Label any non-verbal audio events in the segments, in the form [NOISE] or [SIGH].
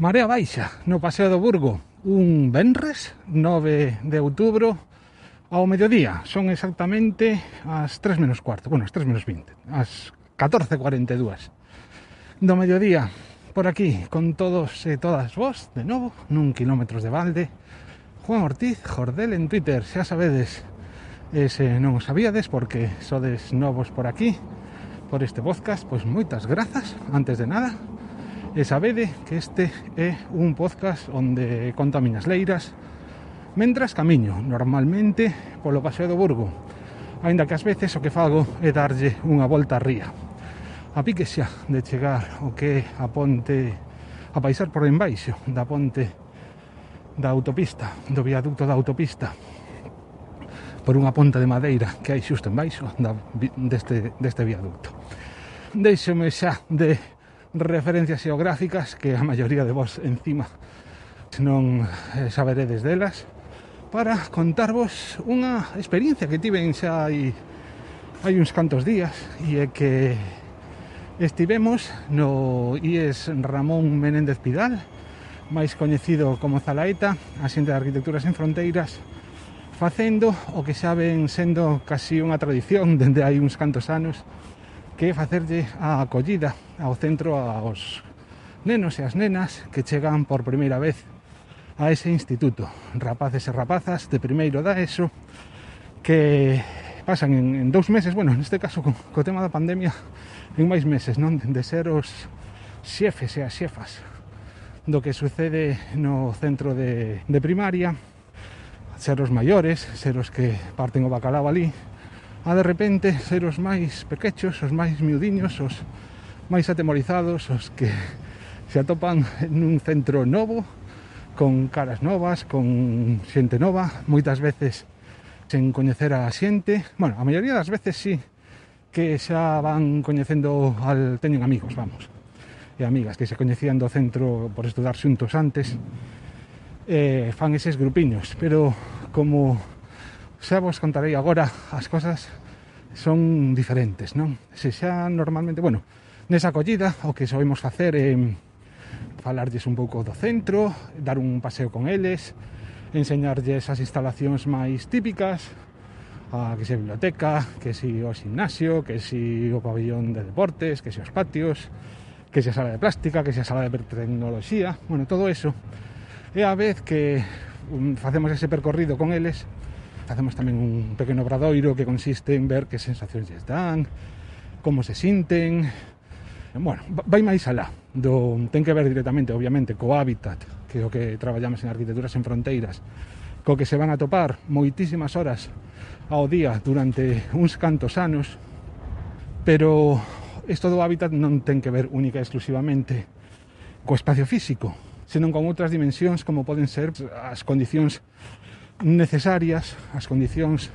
Marea baixa no Paseo do Burgo. Un venres 9 de outubro ao mediodía. Son exactamente as 3 menos cuarto bueno, as 3 menos 20 as 14.42 do mediodía. Por aquí con todos e todas vos de novo nun kilómetros de balde. Juan Ortiz Jordel en Twitter. Xa sabedes e se non o sabíades porque sodes novos por aquí por este podcast. Pois moitas grazas. Antes de nada E sabede que este é un podcast onde conto a miñas leiras Mentras camiño, normalmente polo Paseo do Burgo Ainda que ás veces o que fago é darlle unha volta a ría A pique xa de chegar o que é a ponte A paisar por embaixo da ponte da autopista Do viaducto da autopista Por unha ponta de madeira que hai xusto embaixo da, deste, deste viaducto. Deixome xa de referencias xeográficas que a maioría de vos encima non eh, saberedes delas para contarvos unha experiencia que tiven xa hai, hai uns cantos días e é que estivemos no IES Ramón Menéndez Pidal máis coñecido como Zalaeta a xente de Arquitecturas en Fronteiras facendo o que xa ven sendo casi unha tradición [LAUGHS] dende hai uns cantos anos que facerlle a acollida ao centro aos nenos e as nenas que chegan por primeira vez a ese instituto. Rapaces e rapazas de primeiro da ESO que pasan en, en dous meses, bueno, neste caso co, co tema da pandemia en máis meses, non? De ser os xefes e as xefas do que sucede no centro de, de primaria ser os maiores, ser os que parten o bacalao ali, a de repente ser os máis pequechos, os máis miudiños, os máis atemorizados os que se atopan nun centro novo con caras novas, con xente nova, moitas veces sen coñecer a xente. Bueno, a maioría das veces sí que xa van coñecendo al teñen amigos, vamos. E amigas que se coñecían do centro por estudar xuntos antes. Eh, fan eses grupiños, pero como xa vos contarei agora, as cosas son diferentes, non? Se xa normalmente, bueno, Nesa acollida o que sabemos facer é falarlles un pouco do centro, dar un paseo con eles, enseñarlles as instalacións máis típicas, a que se a biblioteca, que si o gimnasio, que si o pabellón de deportes, que si os patios, que si a sala de plástica, que si a sala de tecnoloxía, bueno, todo eso. E a vez que um, facemos ese percorrido con eles, facemos tamén un pequeno obradoiro que consiste en ver que sensacións lles dan, como se sinten, Bueno, vai máis alá. Do, ten que ver directamente, obviamente, co hábitat que é o que traballamos en Arquitecturas en Fronteiras co que se van a topar moitísimas horas ao día durante uns cantos anos pero isto do hábitat non ten que ver única e exclusivamente co espacio físico senón con outras dimensións como poden ser as condicións necesarias, as condicións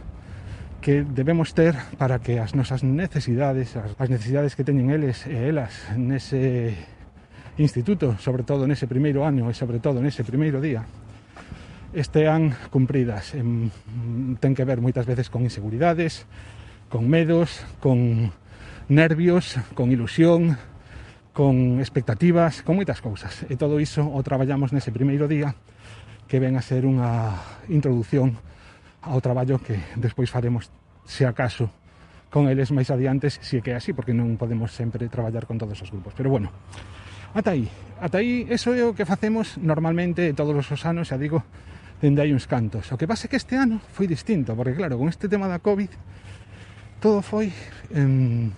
que debemos ter para que as nosas necesidades, as, as necesidades que teñen eles e elas nese instituto, sobre todo nese primeiro ano e sobre todo nese primeiro día, estean cumpridas. En, ten que ver moitas veces con inseguridades, con medos, con nervios, con ilusión, con expectativas, con moitas cousas. E todo iso o traballamos nese primeiro día que ven a ser unha introducción ao traballo que despois faremos se acaso con eles máis adiante se que é así, porque non podemos sempre traballar con todos os grupos. Pero bueno, ata aí. Ata aí, eso é o que facemos normalmente todos os anos, xa digo, dende hai uns cantos. O que pasa é que este ano foi distinto, porque claro, con este tema da COVID, todo foi... Eh,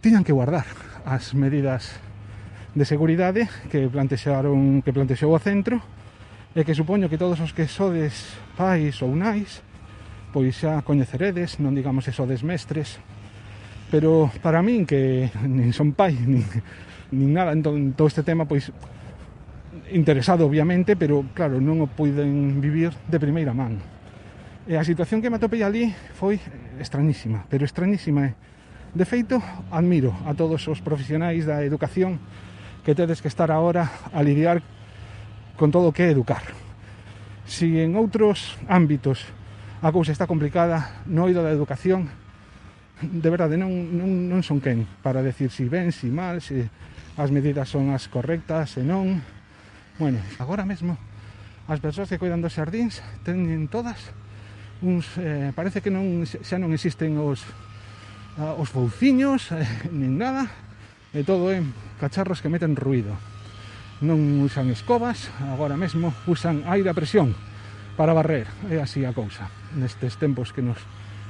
tiñan que guardar as medidas de seguridade que plantexaron que plantexou o centro e que supoño que todos os que sodes pais ou nais, pois xa coñeceredes, non digamos eso des mestres, pero para min que [LAUGHS] nin son pai, [LAUGHS] nin, nin nada en, en todo este tema, pois interesado obviamente, pero claro, non o puiden vivir de primeira man. E a situación que me atopei ali foi extrañísima, pero extrañísima. De feito, admiro a todos os profesionais da educación que tedes que estar agora a lidiar con todo o que é educar Si en outros ámbitos a cousa está complicada, no oído da educación, de verdade, non, non, non son quen para decir si ben, si mal, se si as medidas son as correctas, se non. Bueno, agora mesmo as persoas que cuidan dos xardíns teñen todas uns, eh, parece que non xa non existen os ah, os fouciños, eh, nin nada, e todo é cacharros que meten ruido non usan escobas, agora mesmo usan aire a presión para barrer, é así a cousa, nestes tempos que nos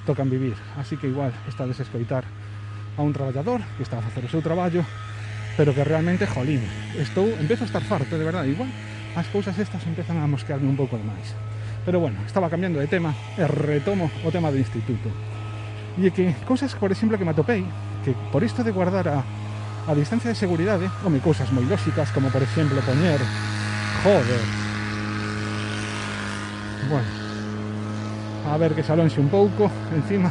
tocan vivir. Así que igual está a desescoitar a un traballador que está a facer o seu traballo, pero que realmente, jolín, estou, empezo a estar farto, de verdade, igual as cousas estas empezan a mosquearme un pouco demais. Pero bueno, estaba cambiando de tema e retomo o tema do instituto. E que cousas, por exemplo, que me atopei, que por isto de guardar a a distancia de seguridade, home, cousas moi lóxicas, como por exemplo poñer... Joder! Bueno, a ver que se un pouco, encima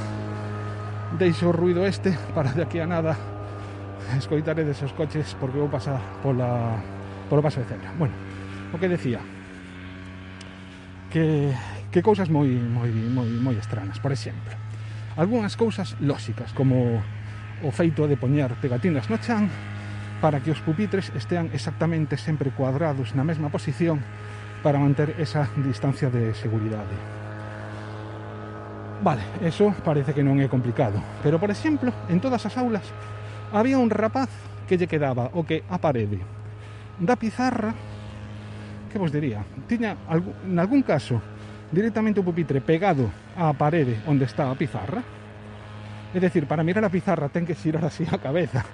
deixo o ruido este para de aquí a nada escoitaré desos coches porque vou pasar pola, polo paso de cebra. Bueno, o que decía, que, que cousas moi, moi, moi, moi estranas, por exemplo. Algúnas cousas lóxicas, como o feito de poñer pegatinas no chan para que os pupitres estean exactamente sempre cuadrados na mesma posición para manter esa distancia de seguridade. Vale, eso parece que non é complicado. Pero, por exemplo, en todas as aulas había un rapaz que lle quedaba o que a parede da pizarra que vos diría, tiña en algún caso directamente o pupitre pegado á parede onde está a pizarra É decir, para mirar a pizarra ten que xirar así a cabeza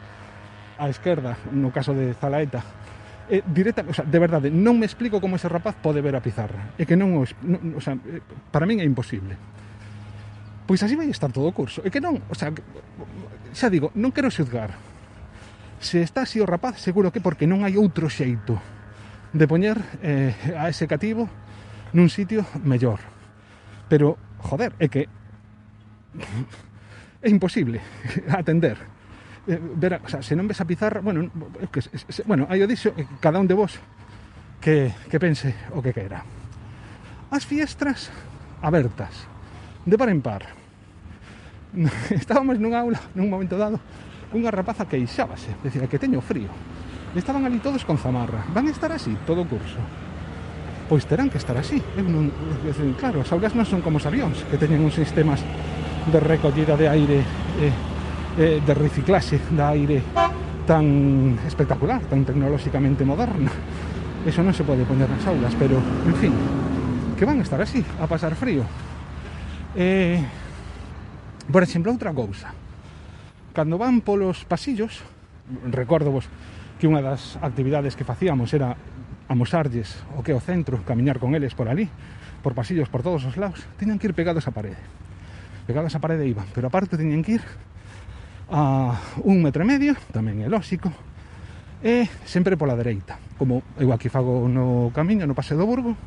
á esquerda, no caso de Zalaeta. Eh, directa, o sea, de verdade, non me explico como ese rapaz pode ver a pizarra. É que non, o, non o sea, eh, para min é imposible. Pois así vai estar todo o curso. É que non, o sea, xa digo, non quero xuzgar. Se está así o rapaz, seguro que porque non hai outro xeito de poñer eh, a ese cativo nun sitio mellor. Pero, joder, é que é imposible [LAUGHS] atender eh, ver, o sea, se non ves a pizarra, bueno, que, se, bueno, aí o dixo eh, cada un de vos que, que pense o que queira. As fiestras abertas, de par en par. [LAUGHS] Estábamos nunha aula, nun momento dado, unha rapaza que queixábase, decía que teño frío. Estaban ali todos con zamarra. Van estar así todo o curso. Pois terán que estar así. Eu non, claro, as aulas non son como os avións, que teñen uns sistemas de recollida de aire, eh, eh, de reciclaxe de aire tan espectacular, tan tecnolóxicamente moderna. Eso non se pode poñer nas aulas, pero, en fin, que van a estar así, a pasar frío. Eh, por exemplo, outra cousa. Cando van polos pasillos, recordo vos que unha das actividades que facíamos era amosarlles o que é o centro, camiñar con eles por ali, por pasillos por todos os lados, tiñan que ir pegados á parede pegados á parede iban, pero aparte teñen que ir a un metro e medio, tamén é lóxico, e sempre pola dereita. Como eu aquí fago no camiño, no paseo do Burgo,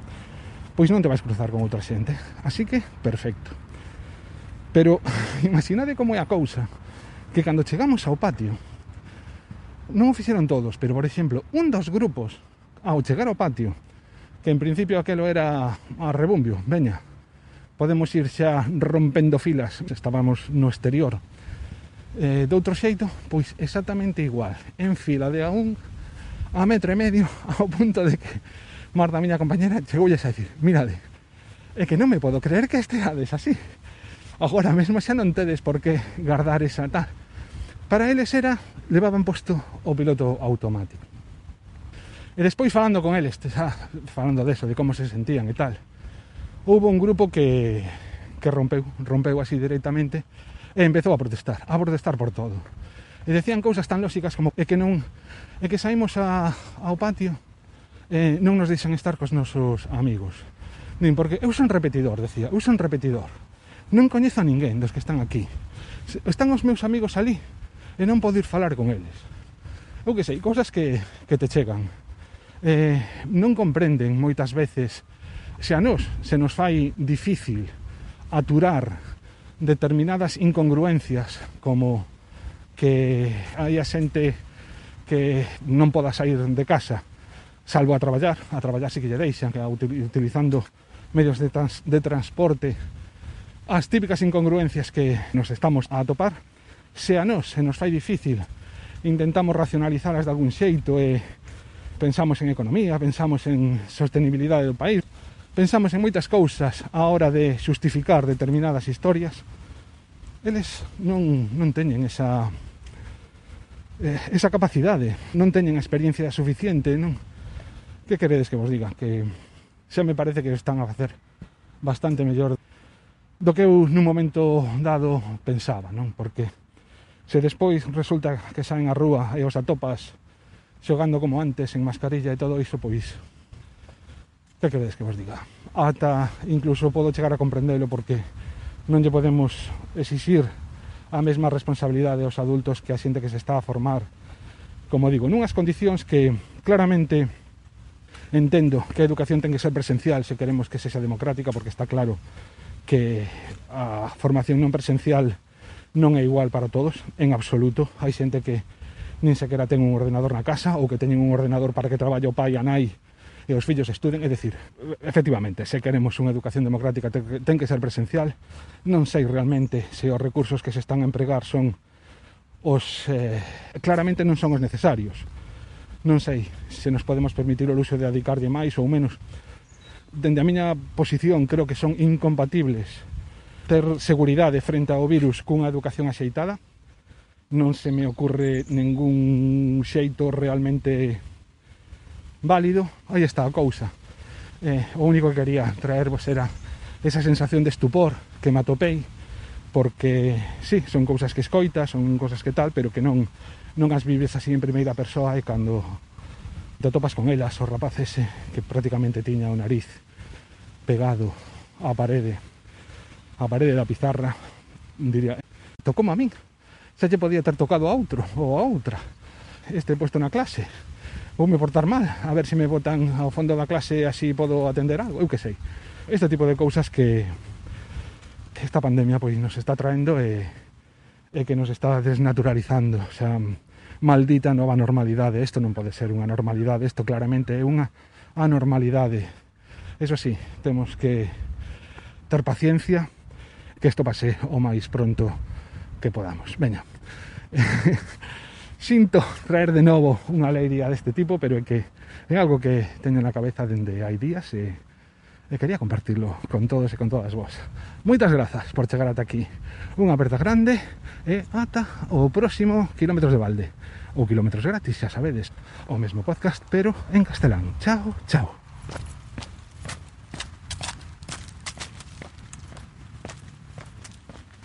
pois non te vais cruzar con outra xente. Así que, perfecto. Pero [LAUGHS] imaginade como é a cousa que cando chegamos ao patio non o fixeron todos, pero por exemplo, un dos grupos ao chegar ao patio, que en principio aquelo era a rebumbio, veña, podemos ir xa rompendo filas. Estábamos no exterior. Eh, de outro xeito, pois exactamente igual. En fila de a un a metro e medio [LAUGHS] ao punto de que Marta, miña compañera, chegou a decir mirade, é que non me podo creer que esteades así. Agora mesmo xa non tedes por que guardar esa tal. Para eles era, levaban posto o piloto automático. E despois falando con eles, xa, falando deso, de como se sentían e tal houve un grupo que, que rompeu, rompeu así directamente e empezou a protestar, a protestar por todo. E decían cousas tan lóxicas como é que non é que saímos a, ao patio e non nos deixan estar cos nosos amigos. Nin porque eu son repetidor, decía, eu son repetidor. Non coñezo a ninguén dos que están aquí. Están os meus amigos ali e non podo ir falar con eles. Eu que sei, cousas que, que te chegan. Eh, non comprenden moitas veces Se a nós se nos fai difícil aturar determinadas incongruencias como que hai a xente que non poda sair de casa salvo a traballar, a traballar si que lle deixan que utilizando medios de, trans, de transporte as típicas incongruencias que nos estamos a atopar se a nós se nos fai difícil intentamos racionalizalas de algún xeito e pensamos en economía, pensamos en sostenibilidade do país pensamos en moitas cousas á hora de xustificar determinadas historias, eles non, non teñen esa eh, esa capacidade, non teñen a experiencia suficiente, non? Que queredes que vos diga? Que xa me parece que están a facer bastante mellor do que eu nun momento dado pensaba, non? Porque se despois resulta que saen a rúa e os atopas xogando como antes en mascarilla e todo iso, pois que queredes que vos diga? Ata incluso podo chegar a comprendelo porque non lle podemos exixir a mesma responsabilidade aos adultos que a xente que se está a formar como digo, nunhas condicións que claramente entendo que a educación ten que ser presencial se queremos que sexa democrática porque está claro que a formación non presencial non é igual para todos, en absoluto. Hai xente que nin sequera ten un ordenador na casa ou que teñen un ordenador para que traballe o pai a nai e os fillos estuden, é dicir, efectivamente, se queremos unha educación democrática ten que ser presencial, non sei realmente se os recursos que se están a empregar son os eh, claramente non son os necesarios. Non sei se nos podemos permitir o luxo de adicarlle máis ou menos. Dende a miña posición creo que son incompatibles ter seguridade frente ao virus cunha educación axeitada. Non se me ocurre ningún xeito realmente válido, aí está a cousa. Eh, o único que quería traervos era esa sensación de estupor que me atopei, porque sí, son cousas que escoitas, son cousas que tal, pero que non non as vives así en primeira persoa e cando te topas con elas, o rapaz ese que prácticamente tiña o nariz pegado á parede, á parede da pizarra, diría, tocou a min, xa lle podía ter tocado a outro ou a outra, este puesto na clase, vou me portar mal, a ver se me botan ao fondo da clase así podo atender algo, eu que sei. Este tipo de cousas que que esta pandemia pois nos está traendo e, e que nos está desnaturalizando, o sea, maldita nova normalidade, isto non pode ser unha normalidade, isto claramente é unha anormalidade. Eso sí, temos que ter paciencia que isto pase o máis pronto que podamos. Veña. [LAUGHS] sinto [LAUGHS] traer de novo unha alegría deste tipo, pero é que é algo que teño na cabeza dende hai días e, e quería compartirlo con todos e con todas vos. Moitas grazas por chegar ata aquí. Unha aperta grande e ata o próximo Kilómetros de Balde. Ou Kilómetros Gratis, xa sabedes, o mesmo podcast, pero en castelán. Chao, chao.